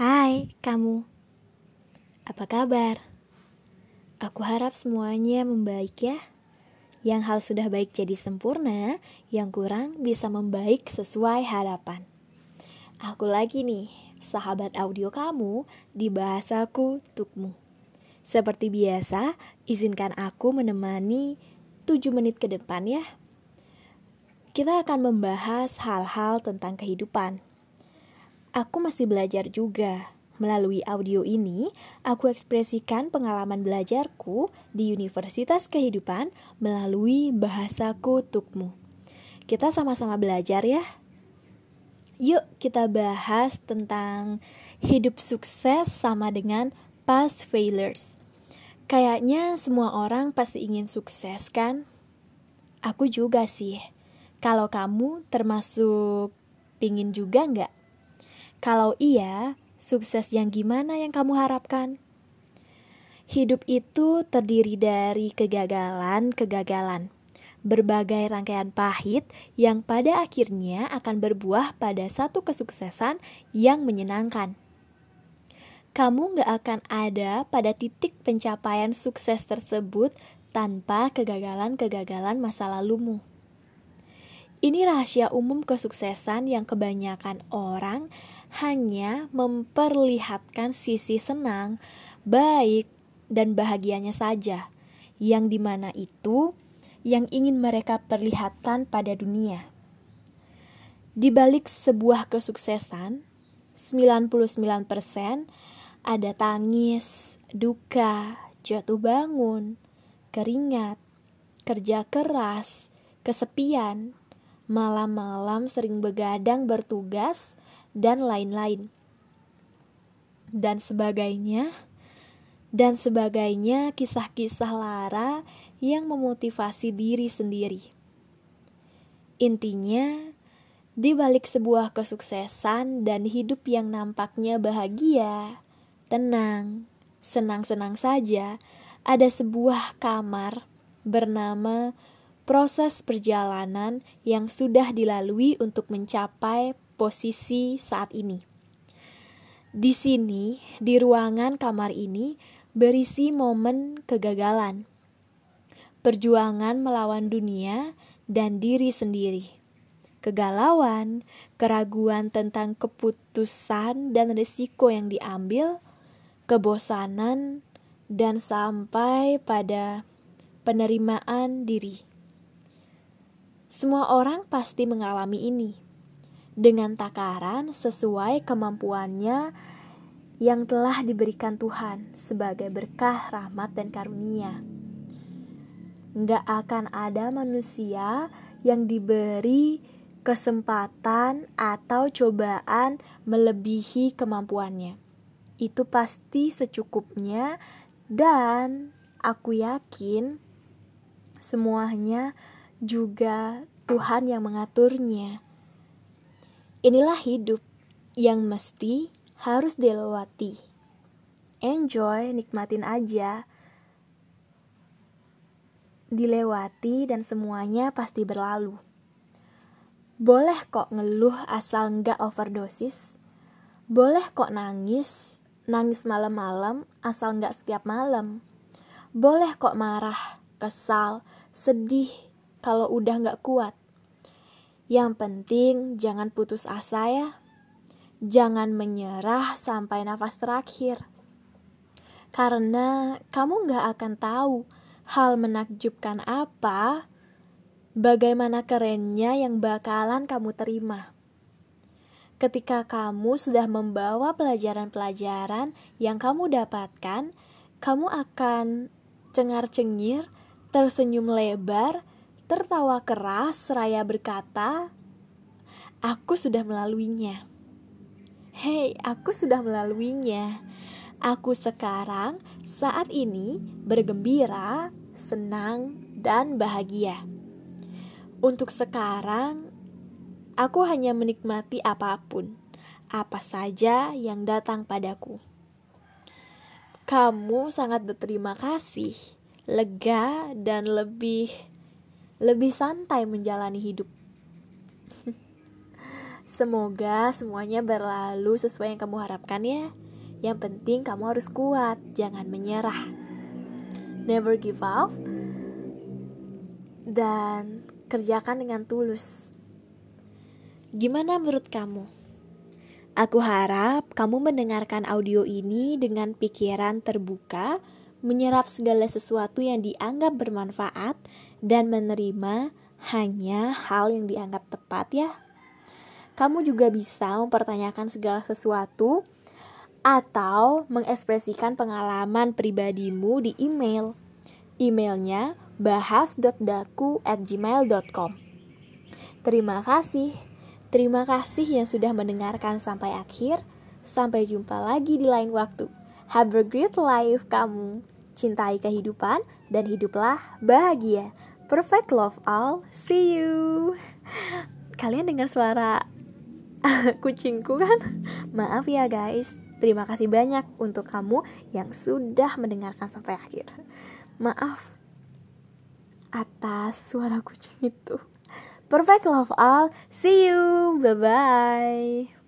Hai, kamu. Apa kabar? Aku harap semuanya membaik ya. Yang hal sudah baik jadi sempurna, yang kurang bisa membaik sesuai harapan. Aku lagi nih, sahabat audio kamu di bahasaku tukmu. Seperti biasa, izinkan aku menemani 7 menit ke depan ya. Kita akan membahas hal-hal tentang kehidupan Aku masih belajar juga. Melalui audio ini, aku ekspresikan pengalaman belajarku di Universitas Kehidupan melalui bahasaku tukmu. Kita sama-sama belajar ya. Yuk kita bahas tentang hidup sukses sama dengan past failures. Kayaknya semua orang pasti ingin sukses kan? Aku juga sih. Kalau kamu termasuk pingin juga nggak? Kalau iya, sukses yang gimana yang kamu harapkan? Hidup itu terdiri dari kegagalan-kegagalan, berbagai rangkaian pahit yang pada akhirnya akan berbuah pada satu kesuksesan yang menyenangkan. Kamu gak akan ada pada titik pencapaian sukses tersebut tanpa kegagalan-kegagalan masa lalumu. Ini rahasia umum kesuksesan yang kebanyakan orang hanya memperlihatkan sisi senang, baik, dan bahagianya saja, yang di mana itu yang ingin mereka perlihatkan pada dunia. Di balik sebuah kesuksesan, 99% ada tangis, duka, jatuh bangun, keringat, kerja keras, kesepian, malam-malam sering begadang bertugas, dan lain-lain. Dan sebagainya, dan sebagainya kisah-kisah Lara yang memotivasi diri sendiri. Intinya, di balik sebuah kesuksesan dan hidup yang nampaknya bahagia, tenang, senang-senang saja, ada sebuah kamar bernama proses perjalanan yang sudah dilalui untuk mencapai posisi saat ini. Di sini, di ruangan kamar ini, berisi momen kegagalan, perjuangan melawan dunia dan diri sendiri, kegalauan, keraguan tentang keputusan dan risiko yang diambil, kebosanan, dan sampai pada penerimaan diri. Semua orang pasti mengalami ini dengan takaran sesuai kemampuannya yang telah diberikan Tuhan sebagai berkah rahmat dan karunia. Nggak akan ada manusia yang diberi kesempatan atau cobaan melebihi kemampuannya. Itu pasti secukupnya dan aku yakin semuanya juga Tuhan yang mengaturnya. Inilah hidup yang mesti harus dilewati. Enjoy, nikmatin aja. Dilewati dan semuanya pasti berlalu. Boleh kok ngeluh asal nggak overdosis. Boleh kok nangis, nangis malam-malam asal nggak setiap malam. Boleh kok marah, kesal, sedih kalau udah nggak kuat. Yang penting jangan putus asa ya. Jangan menyerah sampai nafas terakhir. Karena kamu gak akan tahu hal menakjubkan apa, bagaimana kerennya yang bakalan kamu terima. Ketika kamu sudah membawa pelajaran-pelajaran yang kamu dapatkan, kamu akan cengar-cengir, tersenyum lebar, tertawa keras seraya berkata, "Aku sudah melaluinya." Hei, aku sudah melaluinya. Aku sekarang saat ini bergembira, senang, dan bahagia. Untuk sekarang, aku hanya menikmati apa pun, apa saja yang datang padaku. Kamu sangat berterima kasih, lega, dan lebih lebih santai menjalani hidup. Semoga semuanya berlalu sesuai yang kamu harapkan ya. Yang penting kamu harus kuat, jangan menyerah. Never give up dan kerjakan dengan tulus. Gimana menurut kamu? Aku harap kamu mendengarkan audio ini dengan pikiran terbuka, menyerap segala sesuatu yang dianggap bermanfaat, dan menerima hanya hal yang dianggap tepat, ya. Kamu juga bisa mempertanyakan segala sesuatu atau mengekspresikan pengalaman pribadimu di email. Emailnya bahas.daku@gmail.com. Terima kasih. Terima kasih yang sudah mendengarkan sampai akhir. Sampai jumpa lagi di lain waktu. Have a great life kamu. Cintai kehidupan dan hiduplah bahagia. Perfect love all. See you. Kalian dengar suara kucingku kan? Maaf ya guys. Terima kasih banyak untuk kamu yang sudah mendengarkan sampai akhir. Maaf atas suara kucing itu. Perfect love all. See you. Bye bye.